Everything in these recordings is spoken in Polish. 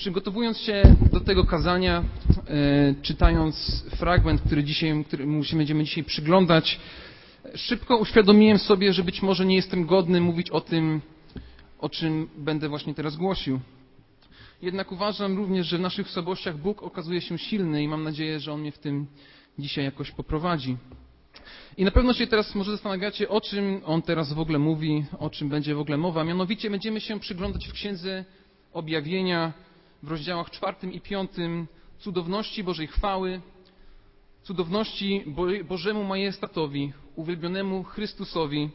Przygotowując się do tego kazania, e, czytając fragment, który dzisiaj, któremu się będziemy dzisiaj przyglądać, szybko uświadomiłem sobie, że być może nie jestem godny mówić o tym, o czym będę właśnie teraz głosił. Jednak uważam również, że w naszych słabościach Bóg okazuje się silny i mam nadzieję, że On mnie w tym dzisiaj jakoś poprowadzi. I na pewno się teraz może zastanawiacie, o czym On teraz w ogóle mówi, o czym będzie w ogóle mowa. Mianowicie będziemy się przyglądać w Księdze Objawienia w rozdziałach czwartym i piątym cudowności Bożej chwały, cudowności Bożemu majestatowi, uwielbionemu Chrystusowi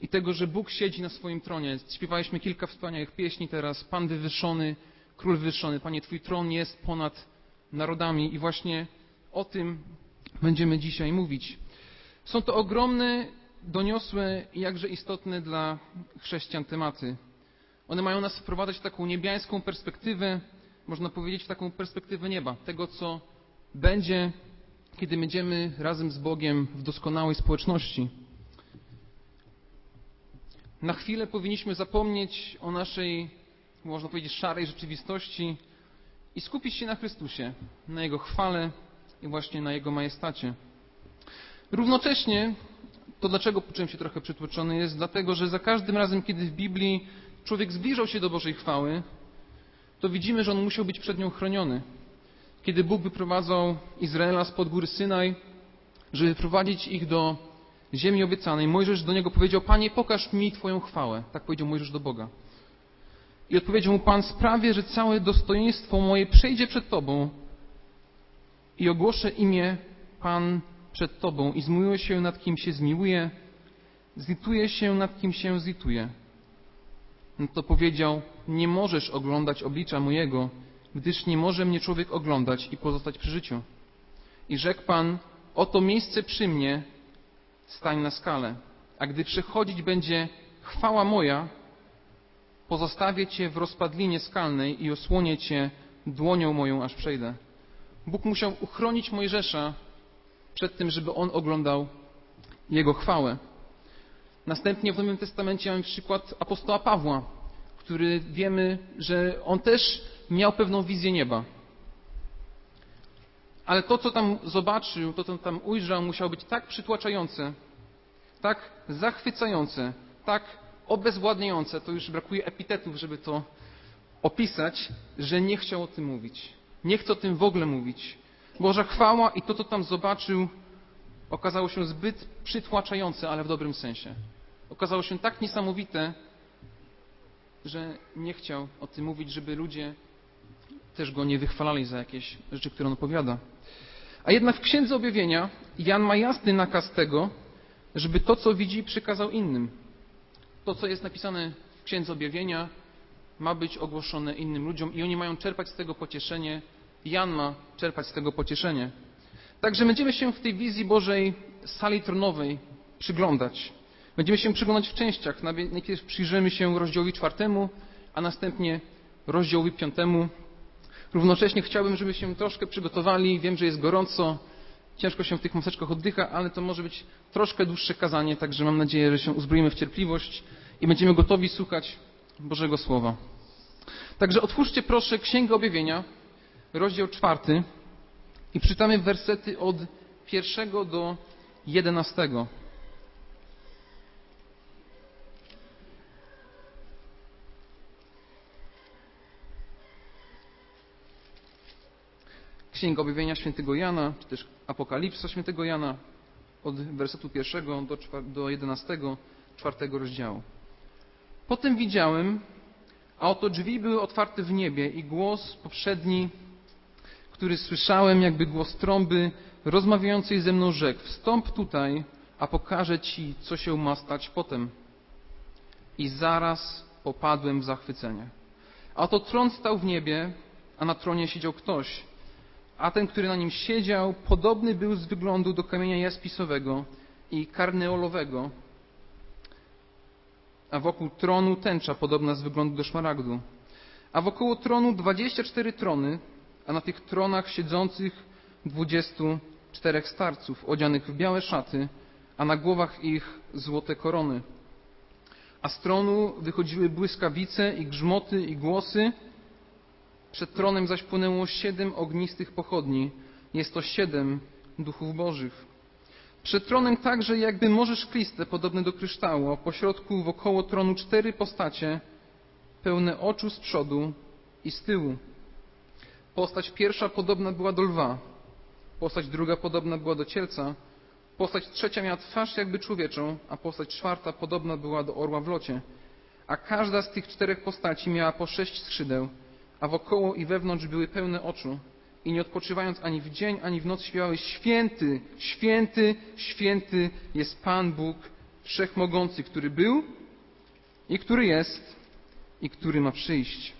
i tego, że Bóg siedzi na swoim tronie. Śpiewaliśmy kilka wspaniałych pieśni teraz. Pan wywyższony, Król wywyższony. Panie, Twój tron jest ponad narodami i właśnie o tym będziemy dzisiaj mówić. Są to ogromne, doniosłe i jakże istotne dla chrześcijan tematy. One mają nas wprowadzać w taką niebiańską perspektywę, można powiedzieć, w taką perspektywę nieba, tego, co będzie, kiedy będziemy razem z Bogiem w doskonałej społeczności. Na chwilę powinniśmy zapomnieć o naszej, można powiedzieć, szarej rzeczywistości i skupić się na Chrystusie, na Jego chwale i właśnie na Jego majestacie. Równocześnie, to dlaczego poczułem się trochę przytłoczony, jest dlatego, że za każdym razem, kiedy w Biblii człowiek zbliżał się do Bożej chwały, to widzimy, że on musiał być przed nią chroniony. Kiedy Bóg wyprowadzał Izraela spod góry Synaj, żeby wyprowadzić ich do ziemi obiecanej, Mojżesz do niego powiedział: Panie, pokaż mi Twoją chwałę. Tak powiedział Mojżesz do Boga. I odpowiedział mu Pan: Sprawię, że całe dostojeństwo moje przejdzie przed Tobą i ogłoszę imię Pan przed Tobą i zmiłuję się nad kim się zmiłuje, zlituję się nad kim się zlituje. No to powiedział: Nie możesz oglądać oblicza mojego, gdyż nie może mnie człowiek oglądać i pozostać przy życiu. I rzekł Pan: Oto miejsce przy mnie, stań na skalę. A gdy przechodzić będzie chwała moja, pozostawię Cię w rozpadlinie skalnej i osłonię Cię dłonią moją, aż przejdę. Bóg musiał uchronić Mojżesza przed tym, żeby on oglądał Jego chwałę. Następnie w Nowym Testamencie mamy przykład apostoła Pawła, który wiemy, że on też miał pewną wizję nieba. Ale to, co tam zobaczył, to, co tam ujrzał, musiało być tak przytłaczające, tak zachwycające, tak obezwładniające, to już brakuje epitetów, żeby to opisać, że nie chciał o tym mówić. Nie chce o tym w ogóle mówić. Boża chwała i to, co tam zobaczył, okazało się zbyt przytłaczające, ale w dobrym sensie. Okazało się tak niesamowite, że nie chciał o tym mówić, żeby ludzie też go nie wychwalali za jakieś rzeczy, które on opowiada. A jednak w Księdze Objawienia Jan ma jasny nakaz tego, żeby to, co widzi, przekazał innym. To, co jest napisane w Księdze Objawienia, ma być ogłoszone innym ludziom i oni mają czerpać z tego pocieszenie. Jan ma czerpać z tego pocieszenie. Także będziemy się w tej wizji Bożej sali tronowej przyglądać. Będziemy się przyglądać w częściach. Najpierw przyjrzymy się rozdziałowi czwartemu, a następnie rozdziałowi piątemu. Równocześnie chciałbym, żeby się troszkę przygotowali. Wiem, że jest gorąco, ciężko się w tych maseczkach oddycha, ale to może być troszkę dłuższe kazanie, także mam nadzieję, że się uzbroimy w cierpliwość i będziemy gotowi słuchać Bożego Słowa. Także otwórzcie proszę Księgę Objawienia, rozdział czwarty i czytamy wersety od pierwszego do jedenastego. Księga Objawienia Świętego Jana, czy też Apokalipsa Świętego Jana od wersetu pierwszego do, do jedenastego, czwartego rozdziału. Potem widziałem, a oto drzwi były otwarte w niebie i głos poprzedni, który słyszałem, jakby głos trąby rozmawiającej ze mną rzekł, wstąp tutaj, a pokażę Ci, co się ma stać potem. I zaraz popadłem w zachwycenie. A oto tron stał w niebie, a na tronie siedział ktoś, a ten, który na nim siedział, podobny był z wyglądu do kamienia jaspisowego i karneolowego, a wokół tronu tęcza podobna z wyglądu do szmaragdu. A wokoło tronu dwadzieścia cztery trony, a na tych tronach siedzących dwudziestu czterech starców, odzianych w białe szaty, a na głowach ich złote korony. A z tronu wychodziły błyskawice i grzmoty i głosy, Przed tronem zaś płynęło siedem ognistych pochodni. Jest to siedem duchów bożych. Przed tronem także jakby morze szkliste, podobne do kryształu, a pośrodku wokoło tronu cztery postacie, pełne oczu z przodu i z tyłu. Postać pierwsza podobna była do lwa, postać druga podobna była do cielca, postać trzecia miała twarz jakby człowieczą, a postać czwarta podobna była do orła w locie. A każda z tych czterech postaci miała po sześć skrzydeł, a wokoło i wewnątrz były pełne oczu. I nie odpoczywając ani w dzień, ani w noc śpiewały Święty, święty, święty jest Pan Bóg Wszechmogący, który był i który jest i który ma przyjść.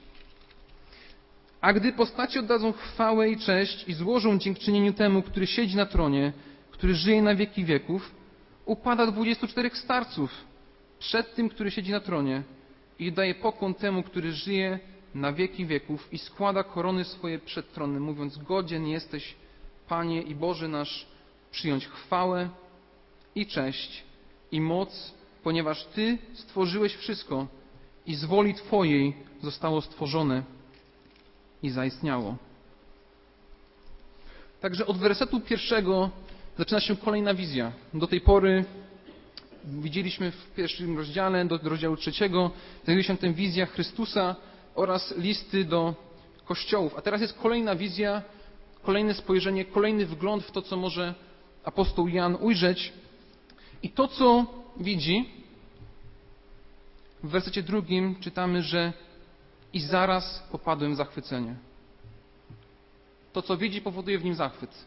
A gdy postaci oddadzą chwałę i cześć i złożą dziękczynieniu temu, który siedzi na tronie, który żyje na wieki wieków, upada dwudziestu czterech starców przed tym, który siedzi na tronie i daje pokłon temu, który żyje na wieki wieków i składa korony swoje przed tronem, mówiąc: Godzien jesteś, Panie i Boże nasz, przyjąć chwałę i cześć i moc, ponieważ Ty stworzyłeś wszystko i z woli Twojej zostało stworzone i zaistniało. Także od wersetu pierwszego zaczyna się kolejna wizja. Do tej pory widzieliśmy w pierwszym rozdziale, do rozdziału trzeciego, znajduje się tę wizja Chrystusa oraz listy do kościołów. A teraz jest kolejna wizja, kolejne spojrzenie, kolejny wgląd w to, co może apostoł Jan ujrzeć. I to, co widzi, w wersecie drugim czytamy, że i zaraz popadłem w zachwycenie. To, co widzi, powoduje w nim zachwyt.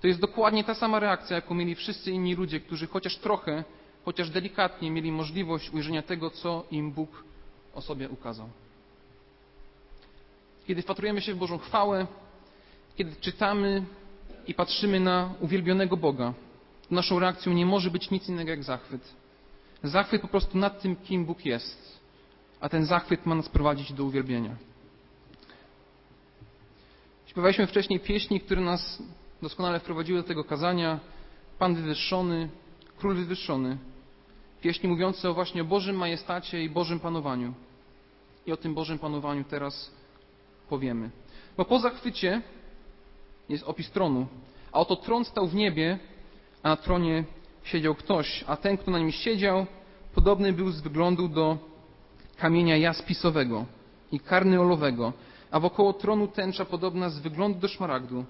To jest dokładnie ta sama reakcja, jaką mieli wszyscy inni ludzie, którzy chociaż trochę, chociaż delikatnie mieli możliwość ujrzenia tego, co im Bóg o sobie ukazał. Kiedy wpatrujemy się w Bożą chwałę, kiedy czytamy i patrzymy na uwielbionego Boga, naszą reakcją nie może być nic innego jak zachwyt. Zachwyt po prostu nad tym, kim Bóg jest, a ten zachwyt ma nas prowadzić do uwielbienia. Śpiewaliśmy wcześniej pieśni, które nas doskonale wprowadziły do tego kazania. Pan wywyższony, Król wywyższony. Pieśni mówiące o właśnie Bożym majestacie i Bożym panowaniu. I o tym Bożym panowaniu teraz powiemy. Bo po zachwycie jest opis tronu. A oto tron stał w niebie, a na tronie siedział ktoś, a ten, kto na nim siedział, podobny był z wyglądu do kamienia jaspisowego i karnyolowego, a wokoło tronu tęcza podobna z wyglądu do szmaragdu,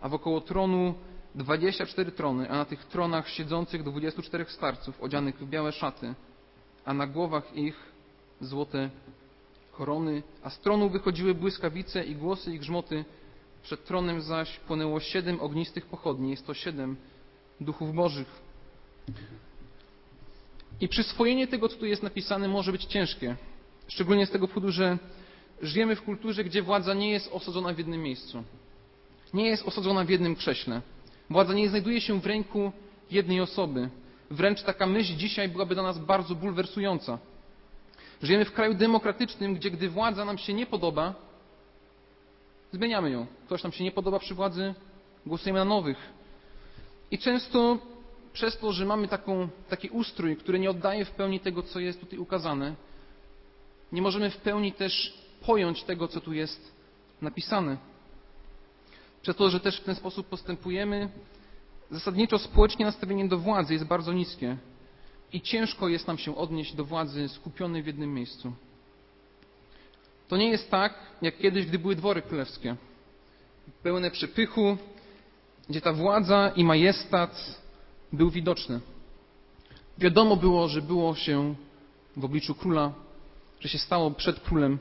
a wokoło tronu 24 trony, a na tych tronach siedzących 24 starców odzianych w białe szaty, a na głowach ich złote korony, a z tronu wychodziły błyskawice i głosy i grzmoty, przed tronem zaś płynęło siedem ognistych pochodni, jest to siedem duchów bożych. I przyswojenie tego, co tu jest napisane, może być ciężkie. Szczególnie z tego powodu, że żyjemy w kulturze, gdzie władza nie jest osadzona w jednym miejscu. Nie jest osadzona w jednym krześle. Władza nie znajduje się w ręku jednej osoby. Wręcz taka myśl dzisiaj byłaby dla nas bardzo bulwersująca. Żyjemy w kraju demokratycznym, gdzie gdy władza nam się nie podoba, zmieniamy ją. Ktoś nam się nie podoba przy władzy, głosujemy na nowych. I często przez to, że mamy taką, taki ustrój, który nie oddaje w pełni tego, co jest tutaj ukazane, nie możemy w pełni też pojąć tego, co tu jest napisane. Przez to, że też w ten sposób postępujemy, zasadniczo społecznie nastawienie do władzy jest bardzo niskie i ciężko jest nam się odnieść do władzy skupionej w jednym miejscu. To nie jest tak, jak kiedyś, gdy były dwory królewskie, pełne przepychu, gdzie ta władza i majestat był widoczny. Wiadomo było, że było się w obliczu króla, że się stało przed królem.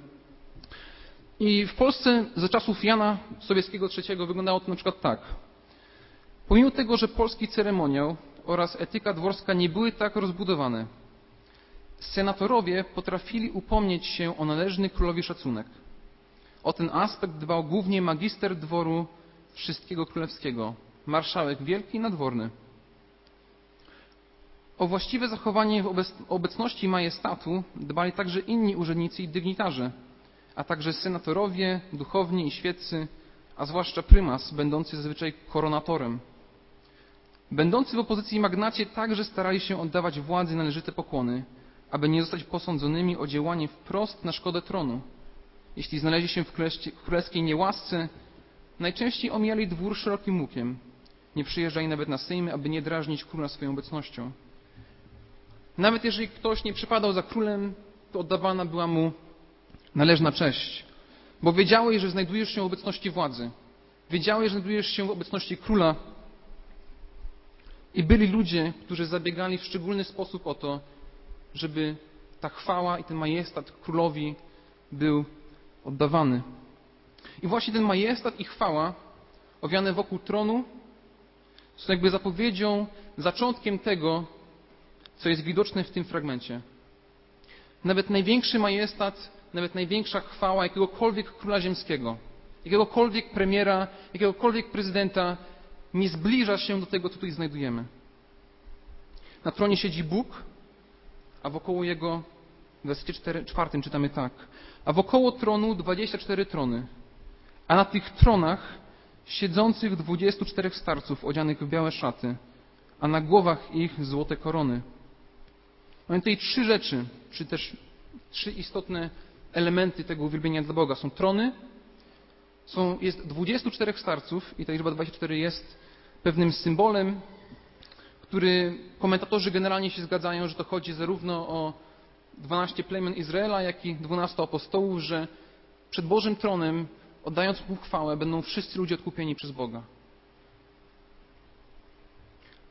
I w Polsce za czasów Jana Sobieskiego III wyglądało to na przykład tak. Pomimo tego, że polski ceremoniał oraz etyka dworska nie były tak rozbudowane, senatorowie potrafili upomnieć się o należny królowi szacunek. O ten aspekt dbał głównie magister dworu wszystkiego królewskiego, marszałek wielki i nadworny. O właściwe zachowanie w obecności majestatu dbali także inni urzędnicy i dygnitarze, a także senatorowie, duchowni i świeccy, a zwłaszcza prymas, będący zazwyczaj koronatorem. Będący w opozycji magnacie także starali się oddawać władzy należyte pokłony, aby nie zostać posądzonymi o działanie wprost na szkodę tronu, jeśli znaleźli się w królewskiej niełasce, najczęściej omijali dwór szerokim łukiem. Nie przyjeżdżali nawet na Sejmy, aby nie drażnić króla swoją obecnością. Nawet jeżeli ktoś nie przypadał za królem, to oddawana była mu należna cześć, bo wiedziałeś, że znajdujesz się w obecności władzy. Wiedziałeś, że znajdujesz się w obecności króla. I byli ludzie, którzy zabiegali w szczególny sposób o to, żeby ta chwała i ten majestat królowi był oddawany. I właśnie ten majestat i chwała owiane wokół tronu są jakby zapowiedzią, zaczątkiem tego, co jest widoczne w tym fragmencie. Nawet największy majestat, nawet największa chwała jakiegokolwiek króla ziemskiego, jakiegokolwiek premiera, jakiegokolwiek prezydenta nie zbliża się do tego, co tutaj znajdujemy. Na tronie siedzi Bóg, a wokoło jego, w wersecie czwartym czytamy tak, a wokoło tronu 24 trony, a na tych tronach siedzących 24 starców odzianych w białe szaty, a na głowach ich złote korony. Mamy tutaj trzy rzeczy, czy też trzy istotne elementy tego uwielbienia dla Boga. Są trony, są, jest 24 starców i ta liczba 24 jest pewnym symbolem, który komentatorzy generalnie się zgadzają, że to chodzi zarówno o 12 plemion Izraela, jak i 12 apostołów, że przed Bożym tronem, oddając Mu chwałę, będą wszyscy ludzie odkupieni przez Boga.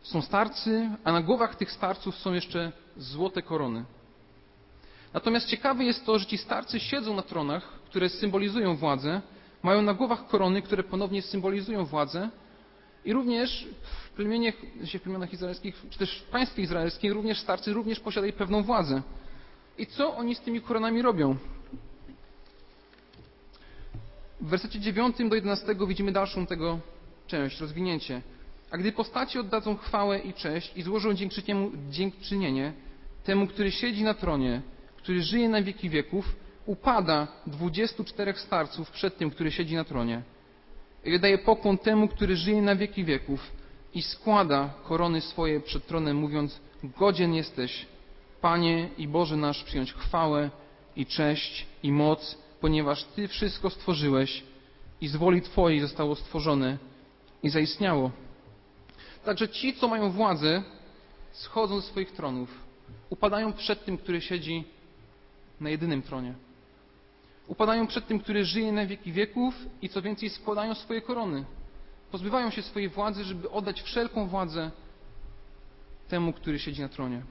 Są starcy, a na głowach tych starców są jeszcze złote korony. Natomiast ciekawe jest to, że ci starcy siedzą na tronach, które symbolizują władzę, mają na głowach korony, które ponownie symbolizują władzę i również w, plemieniach, w plemionach izraelskich, czy też w państwie izraelskim również starcy również posiadają pewną władzę. I co oni z tymi koronami robią? W wersecie 9 do 11 widzimy dalszą tego część, rozwinięcie. A gdy postaci oddadzą chwałę i cześć i złożą dziękczynienie temu, który siedzi na tronie, który żyje na wieki wieków, upada dwudziestu czterech starców przed tym, który siedzi na tronie. I wydaje pokłon temu, który żyje na wieki wieków i składa korony swoje przed tronem, mówiąc, godzien jesteś, Panie i Boże nasz, przyjąć chwałę i cześć i moc, ponieważ Ty wszystko stworzyłeś i z woli Twojej zostało stworzone i zaistniało. Także ci, co mają władzę, schodzą ze swoich tronów, upadają przed tym, który siedzi na jedynym tronie. Upadają przed tym, który żyje na wieki wieków i co więcej składają swoje korony. Pozbywają się swojej władzy, żeby oddać wszelką władzę temu, który siedzi na tronie.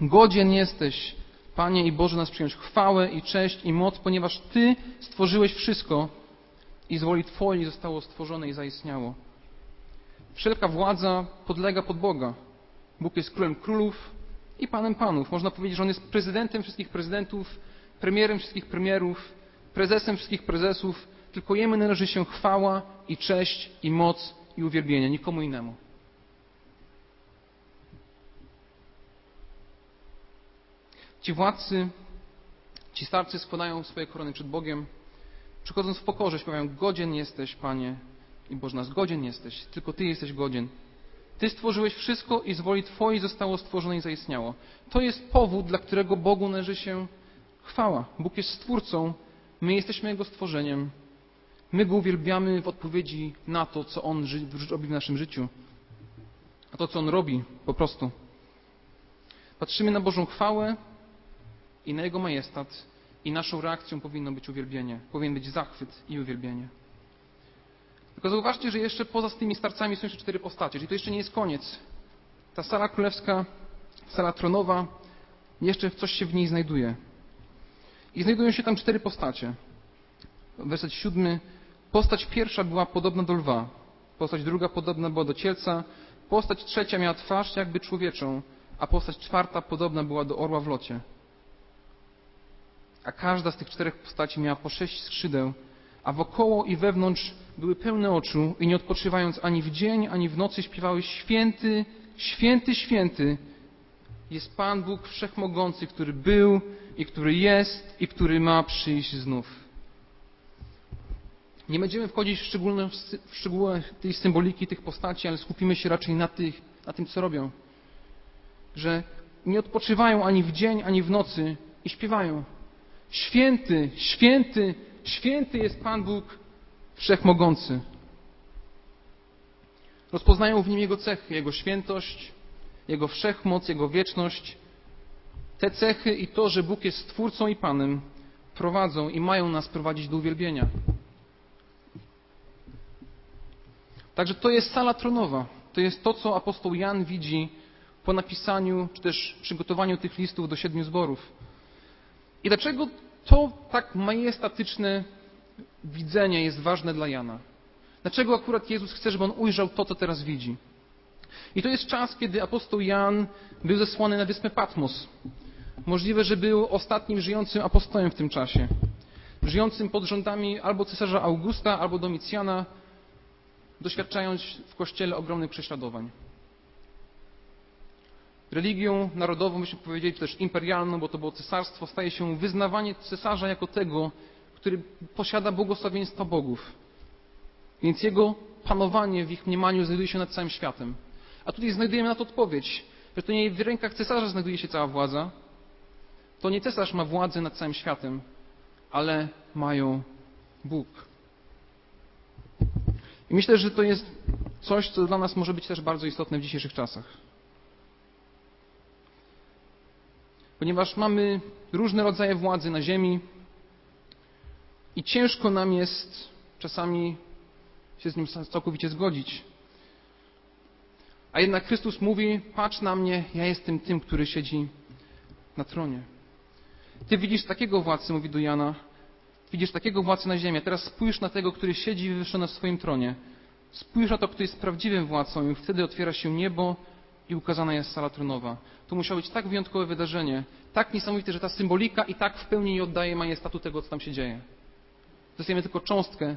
Godzien jesteś, Panie i Boże, nas przyjąć chwałę i cześć i moc, ponieważ Ty stworzyłeś wszystko i z woli Twojej zostało stworzone i zaistniało. Wszelka władza podlega pod Boga. Bóg jest królem królów i panem panów. Można powiedzieć, że on jest prezydentem wszystkich prezydentów, premierem wszystkich premierów, prezesem wszystkich prezesów. Tylko jemu należy się chwała i cześć i moc i uwielbienie, nikomu innemu. Ci władcy, ci starcy składają swoje korony przed Bogiem, przychodząc w pokorze, śpiewają: Godzien jesteś, Panie, i Boże nas, godzien jesteś, tylko Ty jesteś godzien. Ty stworzyłeś wszystko i z woli Twojej zostało stworzone i zaistniało. To jest powód, dla którego Bogu należy się chwała. Bóg jest Stwórcą, my jesteśmy Jego stworzeniem. My Go uwielbiamy w odpowiedzi na to, co On robi w naszym życiu. A to, co On robi, po prostu. Patrzymy na Bożą chwałę i na Jego majestat i naszą reakcją powinno być uwielbienie. Powinien być zachwyt i uwielbienie. Tylko zauważcie, że jeszcze poza tymi starcami są jeszcze cztery postacie, czyli to jeszcze nie jest koniec. Ta sala królewska, sala tronowa, jeszcze coś się w niej znajduje. I znajdują się tam cztery postacie. Werset siódmy. Postać pierwsza była podobna do lwa. Postać druga podobna była do cielca. Postać trzecia miała twarz jakby człowieczą, a postać czwarta podobna była do orła w locie. A każda z tych czterech postaci miała po sześć skrzydeł, a wokoło i wewnątrz były pełne oczu i nie odpoczywając ani w dzień, ani w nocy śpiewały święty, święty, święty jest Pan Bóg Wszechmogący, który był i który jest i który ma przyjść znów. Nie będziemy wchodzić w, w szczegóły tej symboliki tych postaci, ale skupimy się raczej na, tych, na tym, co robią. Że nie odpoczywają ani w dzień, ani w nocy i śpiewają. Święty, święty, Święty jest Pan Bóg Wszechmogący. Rozpoznają w nim Jego cechy, Jego świętość, Jego wszechmoc, Jego wieczność. Te cechy i to, że Bóg jest Stwórcą i Panem, prowadzą i mają nas prowadzić do uwielbienia. Także to jest sala tronowa. To jest to, co apostoł Jan widzi po napisaniu, czy też przygotowaniu tych listów do siedmiu zborów. I dlaczego to tak majestatyczne widzenie jest ważne dla Jana? Dlaczego akurat Jezus chce, żeby on ujrzał to, co teraz widzi? I to jest czas, kiedy apostoł Jan był zesłany na wyspę Patmos. Możliwe, że był ostatnim żyjącym apostołem w tym czasie. Żyjącym pod rządami albo cesarza Augusta, albo Domicjana, doświadczając w kościele ogromnych prześladowań. Religią narodową, byśmy powiedzieli, też imperialną, bo to było cesarstwo, staje się wyznawanie cesarza jako tego, który posiada błogosławieństwa bogów. Więc jego panowanie w ich mniemaniu znajduje się nad całym światem. A tutaj znajdujemy na to odpowiedź, że to nie w rękach cesarza znajduje się cała władza. To nie cesarz ma władzę nad całym światem, ale mają Bóg. I myślę, że to jest coś, co dla nas może być też bardzo istotne w dzisiejszych czasach. Ponieważ mamy różne rodzaje władzy na ziemi i ciężko nam jest czasami się z nim całkowicie zgodzić. A jednak Chrystus mówi: Patrz na mnie, ja jestem tym, który siedzi na tronie. Ty widzisz takiego władcę, mówi do Jana, widzisz takiego władcę na ziemi. A teraz spójrz na tego, który siedzi wywyższony w swoim tronie. Spójrz na to, kto jest prawdziwym władcą, i wtedy otwiera się niebo i ukazana jest sala tronowa. To musiało być tak wyjątkowe wydarzenie, tak niesamowite, że ta symbolika i tak w pełni nie oddaje majestatu tego, co tam się dzieje. Dostajemy tylko cząstkę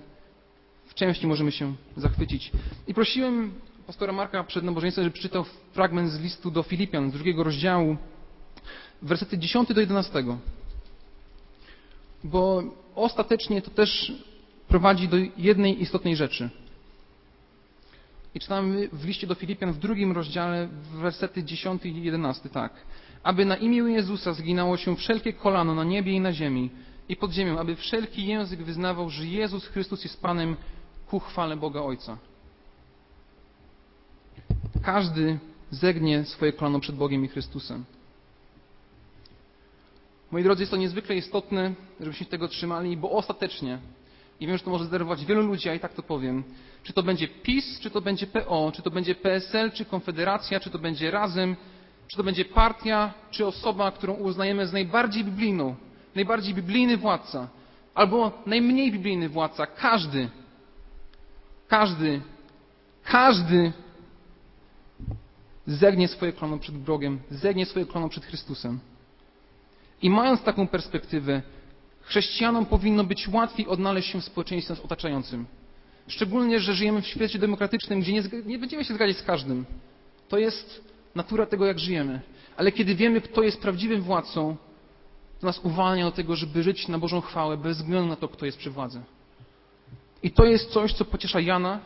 w części możemy się zachwycić. I prosiłem pastora Marka przed nabożeństwem, żeby przeczytał fragment z listu do Filipian, z drugiego rozdziału, wersety 10 do 11. Bo ostatecznie to też prowadzi do jednej istotnej rzeczy. I czytamy w liście do Filipian w drugim rozdziale, wersety 10 i 11, tak. Aby na imię Jezusa zginało się wszelkie kolano na niebie i na ziemi i pod ziemią, aby wszelki język wyznawał, że Jezus Chrystus jest Panem ku chwale Boga Ojca. Każdy zegnie swoje kolano przed Bogiem i Chrystusem. Moi drodzy, jest to niezwykle istotne, żebyśmy się tego trzymali, bo ostatecznie, i wiem, że to może zdenerwować wielu ludzi, a i tak to powiem, czy to będzie PiS, czy to będzie PO, czy to będzie PSL, czy Konfederacja, czy to będzie Razem, czy to będzie partia, czy osoba, którą uznajemy za najbardziej biblijną, najbardziej biblijny władca, albo najmniej biblijny władca, każdy każdy, każdy zegnie swoje klono przed Bogiem, zegnie swoje klono przed Chrystusem. I mając taką perspektywę, chrześcijanom powinno być łatwiej odnaleźć się w społeczeństwie otaczającym. Szczególnie, że żyjemy w świecie demokratycznym, gdzie nie, nie będziemy się zgadzać z każdym. To jest natura tego, jak żyjemy. Ale kiedy wiemy, kto jest prawdziwym władcą, to nas uwalnia do tego, żeby żyć na Bożą chwałę, bez względu na to, kto jest przy władzy. I to jest coś, co pociesza Jana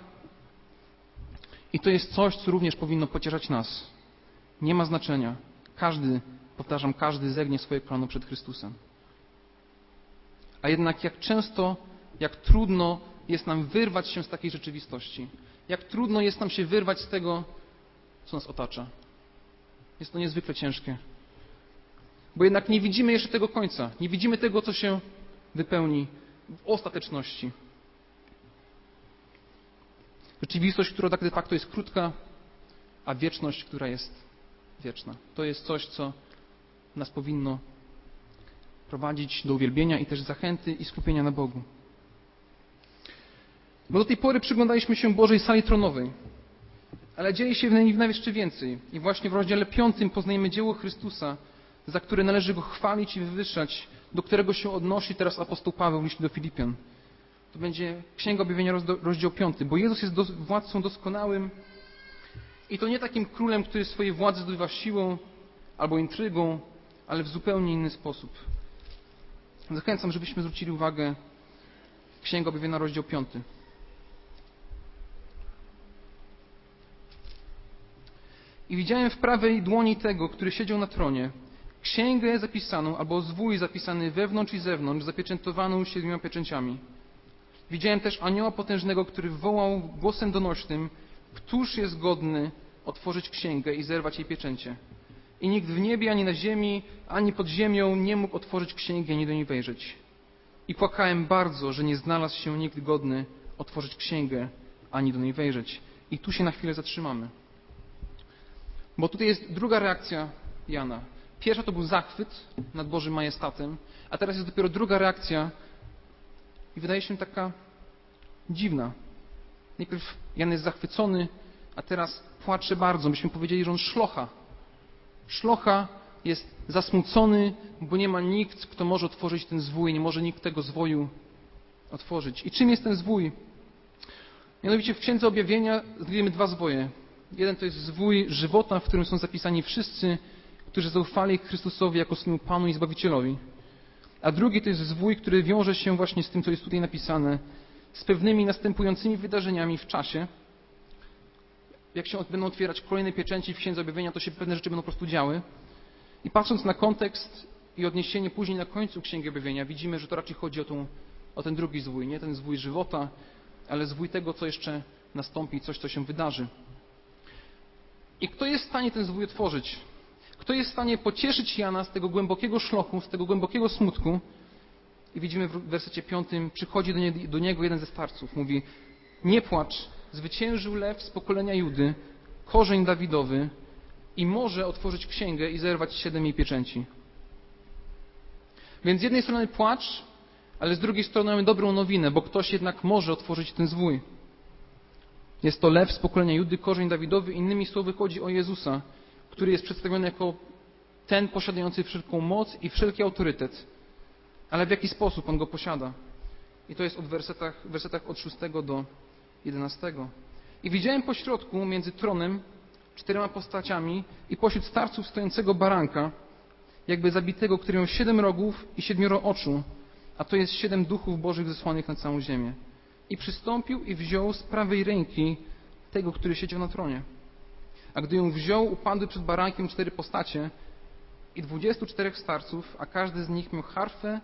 i to jest coś, co również powinno pocieszać nas. Nie ma znaczenia. Każdy, powtarzam, każdy zegnie swoje kolano przed Chrystusem. A jednak jak często, jak trudno jest nam wyrwać się z takiej rzeczywistości. Jak trudno jest nam się wyrwać z tego, co nas otacza. Jest to niezwykle ciężkie. Bo jednak nie widzimy jeszcze tego końca. Nie widzimy tego, co się wypełni w ostateczności. Rzeczywistość, która tak de facto jest krótka, a wieczność, która jest wieczna. To jest coś, co nas powinno prowadzić do uwielbienia i też zachęty i skupienia na Bogu. Bo do tej pory przyglądaliśmy się Bożej sali tronowej, ale dzieje się w niej jeszcze więcej. I właśnie w rozdziale piątym poznajemy dzieło Chrystusa, za które należy Go chwalić i wywyższać, do którego się odnosi teraz apostoł Paweł w liście do Filipian to będzie Księga Objawienia, rozdział 5, bo Jezus jest władcą doskonałym i to nie takim królem, który swojej władzy zdobywa siłą albo intrygą, ale w zupełnie inny sposób. Zachęcam, żebyśmy zwrócili uwagę Księga Objawienia, rozdział 5. I widziałem w prawej dłoni tego, który siedział na tronie, księgę zapisaną albo zwój zapisany wewnątrz i zewnątrz, zapieczętowaną siedmioma pieczęciami. Widziałem też anioła potężnego, który wołał głosem donośnym, któż jest godny otworzyć księgę i zerwać jej pieczęcie. I nikt w niebie, ani na ziemi, ani pod ziemią nie mógł otworzyć księgi, ani do niej wejrzeć. I płakałem bardzo, że nie znalazł się nikt godny otworzyć księgę, ani do niej wejrzeć. I tu się na chwilę zatrzymamy. Bo tutaj jest druga reakcja Jana. Pierwsza to był zachwyt nad Bożym majestatem, a teraz jest dopiero druga reakcja i wydaje się taka dziwna. Najpierw Jan jest zachwycony, a teraz płacze bardzo. Myśmy powiedzieli, że on szlocha. Szlocha jest zasmucony, bo nie ma nikt, kto może otworzyć ten zwój, nie może nikt tego zwoju otworzyć. I czym jest ten zwój? Mianowicie w Księdze Objawienia znajdujemy dwa zwoje. Jeden to jest zwój żywota, w którym są zapisani wszyscy, którzy zaufali Chrystusowi jako swojemu Panu i Zbawicielowi. A drugi to jest zwój, który wiąże się właśnie z tym, co jest tutaj napisane, z pewnymi następującymi wydarzeniami w czasie. Jak się będą otwierać kolejne pieczęci w Księdze Objawienia, to się pewne rzeczy będą po prostu działy. I patrząc na kontekst i odniesienie później na końcu Księgi Objawienia, widzimy, że to raczej chodzi o, tą, o ten drugi zwój, nie ten zwój żywota, ale zwój tego, co jeszcze nastąpi, coś, co się wydarzy. I kto jest w stanie ten zwój otworzyć? Kto jest w stanie pocieszyć Jana z tego głębokiego szloku, z tego głębokiego smutku? I widzimy w wersecie piątym, przychodzi do, nie, do niego jeden ze starców, mówi nie płacz, zwyciężył lew z pokolenia Judy, korzeń Dawidowy i może otworzyć księgę i zerwać siedem jej pieczęci. Więc z jednej strony płacz, ale z drugiej strony mamy dobrą nowinę, bo ktoś jednak może otworzyć ten zwój. Jest to lew z pokolenia Judy, korzeń Dawidowy. Innymi słowy chodzi o Jezusa, który jest przedstawiony jako ten posiadający wszelką moc i wszelki autorytet. Ale w jaki sposób on go posiada? I to jest od wersetach, wersetach od 6 do 11. I widziałem po środku między tronem czterema postaciami i pośród starców stojącego baranka, jakby zabitego, który miał siedem rogów i siedmioro oczu, a to jest siedem duchów bożych zesłanych na całą ziemię. I przystąpił i wziął z prawej ręki tego, który siedział na tronie. A gdy ją wziął, upadły przed barankiem cztery postacie i dwudziestu czterech starców, a każdy z nich miał harfę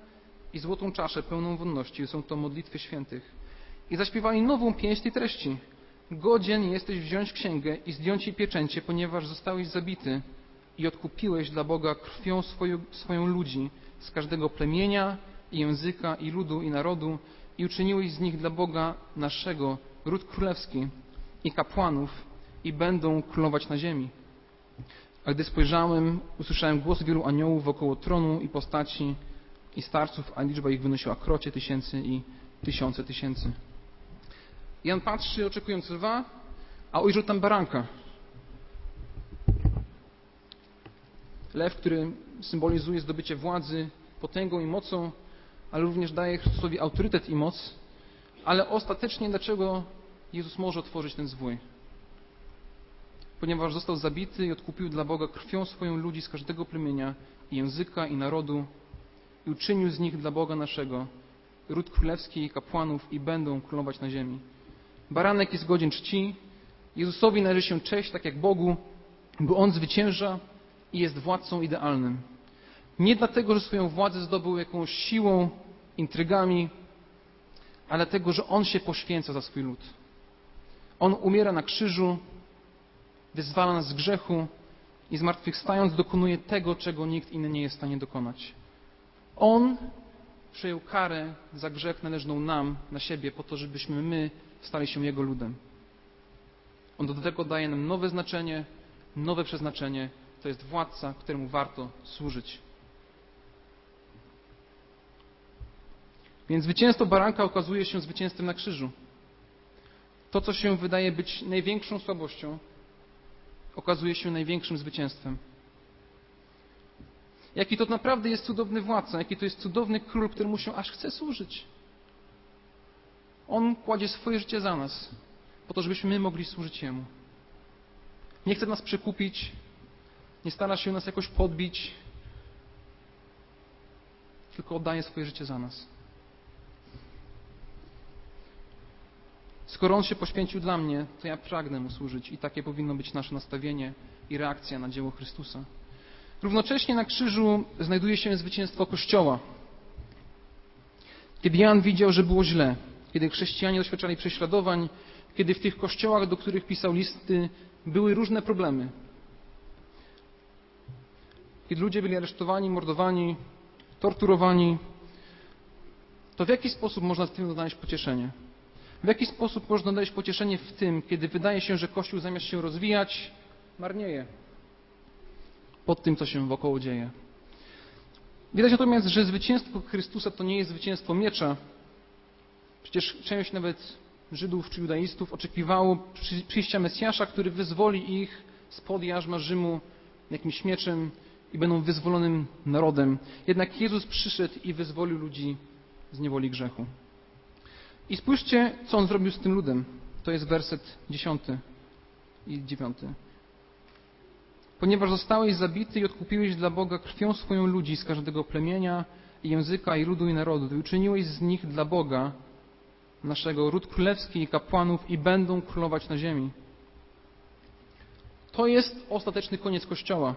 i złotą czaszę pełną wonności. Są to modlitwy świętych. I zaśpiewali nową pieśń tej treści. Godzien jesteś wziąć księgę i zdjąć jej pieczęcie, ponieważ zostałeś zabity i odkupiłeś dla Boga krwią swoją, swoją ludzi z każdego plemienia i języka i ludu i narodu i uczyniłeś z nich dla Boga naszego ród królewski i kapłanów i będą królować na ziemi. A gdy spojrzałem, usłyszałem głos wielu aniołów wokoło tronu i postaci i starców, a liczba ich wynosiła krocie tysięcy i tysiące tysięcy. Jan patrzy, oczekując lwa, a ujrzał tam baranka. Lew, który symbolizuje zdobycie władzy, potęgą i mocą, ale również daje Chrystusowi autorytet i moc. Ale ostatecznie dlaczego Jezus może otworzyć ten zwój? Ponieważ został zabity i odkupił dla Boga krwią swoją ludzi z każdego plemienia, i języka i narodu i uczynił z nich dla Boga naszego ród królewski i kapłanów i będą królować na ziemi. Baranek jest godzien czci, Jezusowi należy się cześć tak jak Bogu, bo On zwycięża i jest władcą idealnym. Nie dlatego, że swoją władzę zdobył jakąś siłą, intrygami, ale dlatego, że On się poświęca za swój lud. On umiera na krzyżu, wyzwala nas z grzechu i zmartwychwstając dokonuje tego, czego nikt inny nie jest w stanie dokonać. On przejął karę za grzech należną nam, na siebie, po to, żebyśmy my stali się Jego ludem. On do tego daje nam nowe znaczenie, nowe przeznaczenie. To jest władca, któremu warto służyć. Więc zwycięstwo baranka okazuje się zwycięstwem na krzyżu. To, co się wydaje być największą słabością, okazuje się największym zwycięstwem. Jaki to naprawdę jest cudowny władca, jaki to jest cudowny król, któremu się aż chce służyć. On kładzie swoje życie za nas, po to, żebyśmy my mogli służyć Jemu. Nie chce nas przekupić, nie stara się nas jakoś podbić, tylko oddaje swoje życie za nas. Skoro On się poświęcił dla mnie, to ja pragnę Mu służyć i takie powinno być nasze nastawienie i reakcja na dzieło Chrystusa. Równocześnie na krzyżu znajduje się zwycięstwo Kościoła. Kiedy Jan widział, że było źle, kiedy chrześcijanie doświadczali prześladowań, kiedy w tych kościołach, do których pisał listy, były różne problemy. Kiedy ludzie byli aresztowani, mordowani, torturowani, to w jaki sposób można w tym znaleźć pocieszenie? W jaki sposób można znaleźć pocieszenie w tym, kiedy wydaje się, że Kościół zamiast się rozwijać, marnieje pod tym, co się wokoło dzieje? Widać natomiast, że zwycięstwo Chrystusa to nie jest zwycięstwo miecza. Przecież część nawet Żydów czy judaistów oczekiwało przyjścia Mesjasza, który wyzwoli ich spod jarzma Rzymu jakimś mieczem i będą wyzwolonym narodem. Jednak Jezus przyszedł i wyzwolił ludzi z niewoli grzechu. I spójrzcie, co on zrobił z tym ludem. To jest werset dziesiąty i dziewiąty. Ponieważ zostałeś zabity i odkupiłeś dla Boga krwią swoją ludzi z każdego plemienia, i języka, i ludu, i narodu, i uczyniłeś z nich dla Boga naszego ród królewski i kapłanów i będą królować na ziemi. To jest ostateczny koniec Kościoła.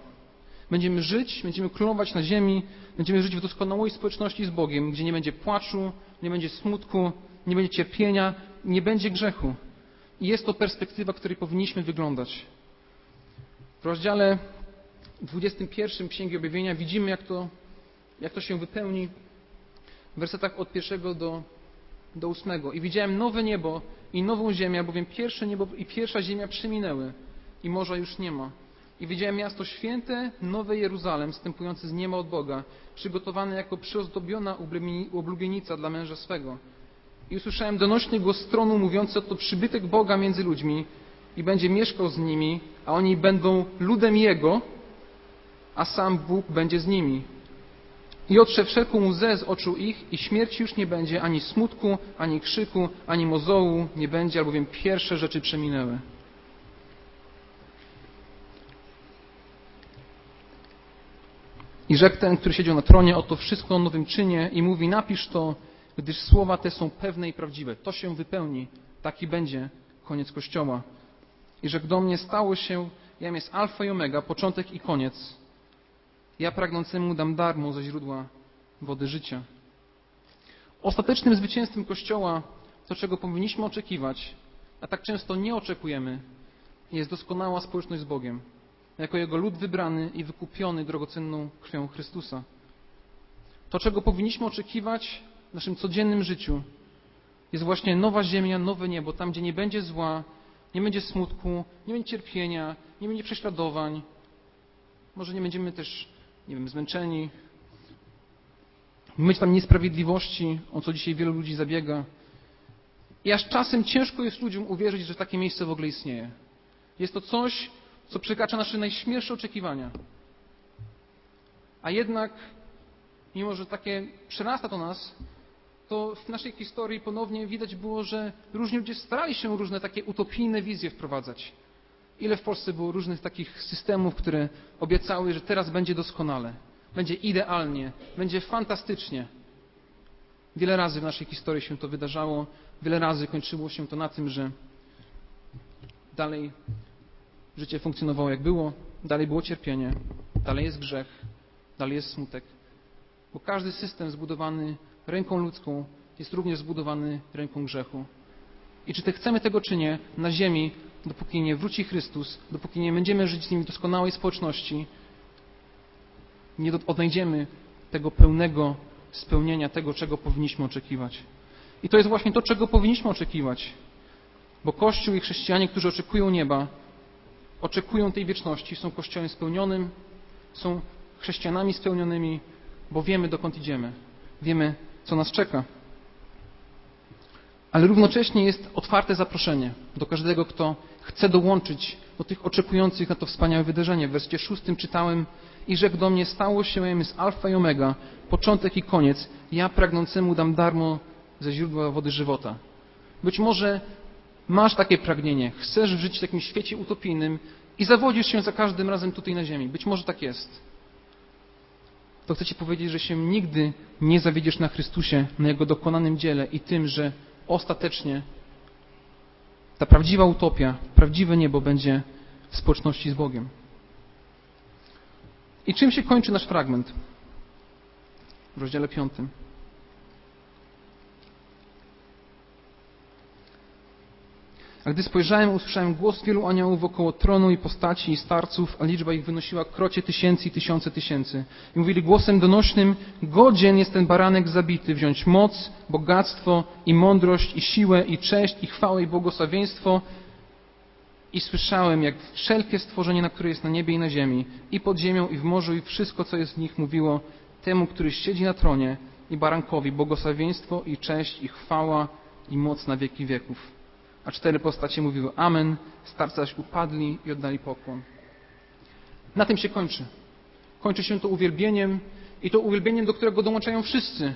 Będziemy żyć, będziemy królować na ziemi, będziemy żyć w doskonałej społeczności z Bogiem, gdzie nie będzie płaczu, nie będzie smutku, nie będzie cierpienia, nie będzie grzechu. I jest to perspektywa, której powinniśmy wyglądać. W rozdziale 21 Księgi Objawienia widzimy, jak to, jak to się wypełni w wersetach od pierwszego do, do ósmego. I widziałem nowe niebo i nową ziemię, bowiem pierwsze niebo i pierwsza ziemia przeminęły i morza już nie ma. I widziałem miasto święte, nowe Jeruzalem, wstępujące z nieba od Boga, przygotowane jako przyozdobiona oblubienica dla męża swego. I usłyszałem donośny głos stronu mówiący, oto przybytek Boga między ludźmi i będzie mieszkał z nimi, a oni będą ludem Jego, a sam Bóg będzie z nimi. I otrze wszelką łzę z oczu ich i śmierci już nie będzie, ani smutku, ani krzyku, ani mozołu nie będzie, albowiem pierwsze rzeczy przeminęły. I rzekł ten, który siedział na tronie, oto wszystko nowym czynie i mówi, napisz to, gdyż słowa te są pewne i prawdziwe. To się wypełni. Taki będzie koniec Kościoła. I rzekł do mnie, stało się, jam jest alfa i omega, początek i koniec. Ja pragnącemu dam darmo ze źródła wody życia. Ostatecznym zwycięstwem Kościoła, to czego powinniśmy oczekiwać, a tak często nie oczekujemy, jest doskonała społeczność z Bogiem jako Jego lud wybrany i wykupiony drogocenną krwią Chrystusa. To, czego powinniśmy oczekiwać w naszym codziennym życiu, jest właśnie nowa ziemia, nowe niebo, tam, gdzie nie będzie zła, nie będzie smutku, nie będzie cierpienia, nie będzie prześladowań. Może nie będziemy też, nie wiem, zmęczeni. Mieć tam niesprawiedliwości, o co dzisiaj wielu ludzi zabiega. I aż czasem ciężko jest ludziom uwierzyć, że takie miejsce w ogóle istnieje. Jest to coś, co przekracza nasze najśmielsze oczekiwania. A jednak, mimo że takie przerasta to nas, to w naszej historii ponownie widać było, że różni ludzie starali się różne takie utopijne wizje wprowadzać. Ile w Polsce było różnych takich systemów, które obiecały, że teraz będzie doskonale, będzie idealnie, będzie fantastycznie. Wiele razy w naszej historii się to wydarzało, wiele razy kończyło się to na tym, że dalej Życie funkcjonowało jak było, dalej było cierpienie, dalej jest grzech, dalej jest smutek. Bo każdy system zbudowany ręką ludzką jest również zbudowany ręką grzechu. I czy te chcemy tego czy nie, na ziemi, dopóki nie wróci Chrystus, dopóki nie będziemy żyć z nim w doskonałej społeczności, nie odnajdziemy tego pełnego spełnienia tego, czego powinniśmy oczekiwać. I to jest właśnie to, czego powinniśmy oczekiwać. Bo Kościół i chrześcijanie, którzy oczekują nieba, oczekują tej wieczności, są Kościołem spełnionym, są chrześcijanami spełnionymi, bo wiemy, dokąd idziemy. Wiemy, co nas czeka. Ale równocześnie jest otwarte zaproszenie do każdego, kto chce dołączyć do tych oczekujących na to wspaniałe wydarzenie. W wersecie szóstym czytałem i rzekł do mnie, stało się, jest alfa i omega, początek i koniec. Ja pragnącemu dam darmo ze źródła wody żywota. Być może masz takie pragnienie, chcesz żyć w takim świecie utopijnym i zawodzisz się za każdym razem tutaj na ziemi. Być może tak jest. To chcę Ci powiedzieć, że się nigdy nie zawiedziesz na Chrystusie, na Jego dokonanym dziele i tym, że ostatecznie ta prawdziwa utopia, prawdziwe niebo będzie w społeczności z Bogiem. I czym się kończy nasz fragment? W rozdziale piątym. A gdy spojrzałem, usłyszałem głos wielu aniołów wokoło tronu i postaci i starców, a liczba ich wynosiła krocie tysięcy i tysiące tysięcy. I mówili głosem donośnym, godzien jest ten baranek zabity, wziąć moc, bogactwo i mądrość i siłę i cześć i chwałę i błogosławieństwo. I słyszałem, jak wszelkie stworzenie, na które jest na niebie i na ziemi, i pod ziemią, i w morzu, i wszystko, co jest w nich, mówiło temu, który siedzi na tronie i barankowi, błogosławieństwo i cześć i chwała i moc na wieki wieków. A cztery postacie mówiły Amen, starcy zaś upadli i oddali pokłon. Na tym się kończy. Kończy się to uwielbieniem i to uwielbieniem, do którego dołączają wszyscy.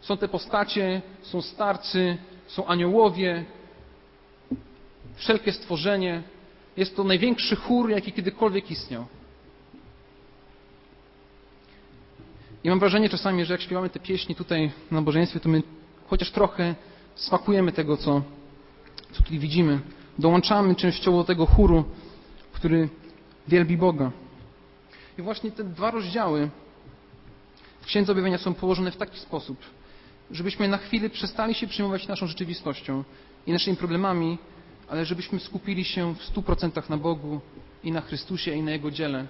Są te postacie, są starcy, są aniołowie, wszelkie stworzenie. Jest to największy chór, jaki kiedykolwiek istniał. I mam wrażenie czasami, że jak śpiewamy te pieśni tutaj na nabożeństwie, to my chociaż trochę smakujemy tego, co co tutaj widzimy. Dołączamy częściowo do tego chóru, który wielbi Boga. I właśnie te dwa rozdziały w Księdze Objawienia są położone w taki sposób, żebyśmy na chwilę przestali się przejmować naszą rzeczywistością i naszymi problemami, ale żebyśmy skupili się w stu procentach na Bogu i na Chrystusie i na Jego dziele,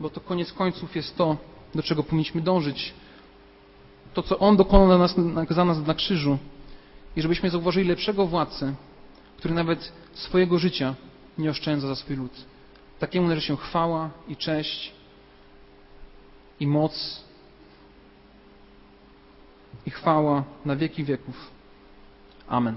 bo to koniec końców jest to, do czego powinniśmy dążyć. To, co On dokonał za nas na krzyżu i żebyśmy zauważyli lepszego władcę, który nawet swojego życia nie oszczędza za swój lud. Takiemu należy się chwała i cześć i moc i chwała na wieki wieków. Amen.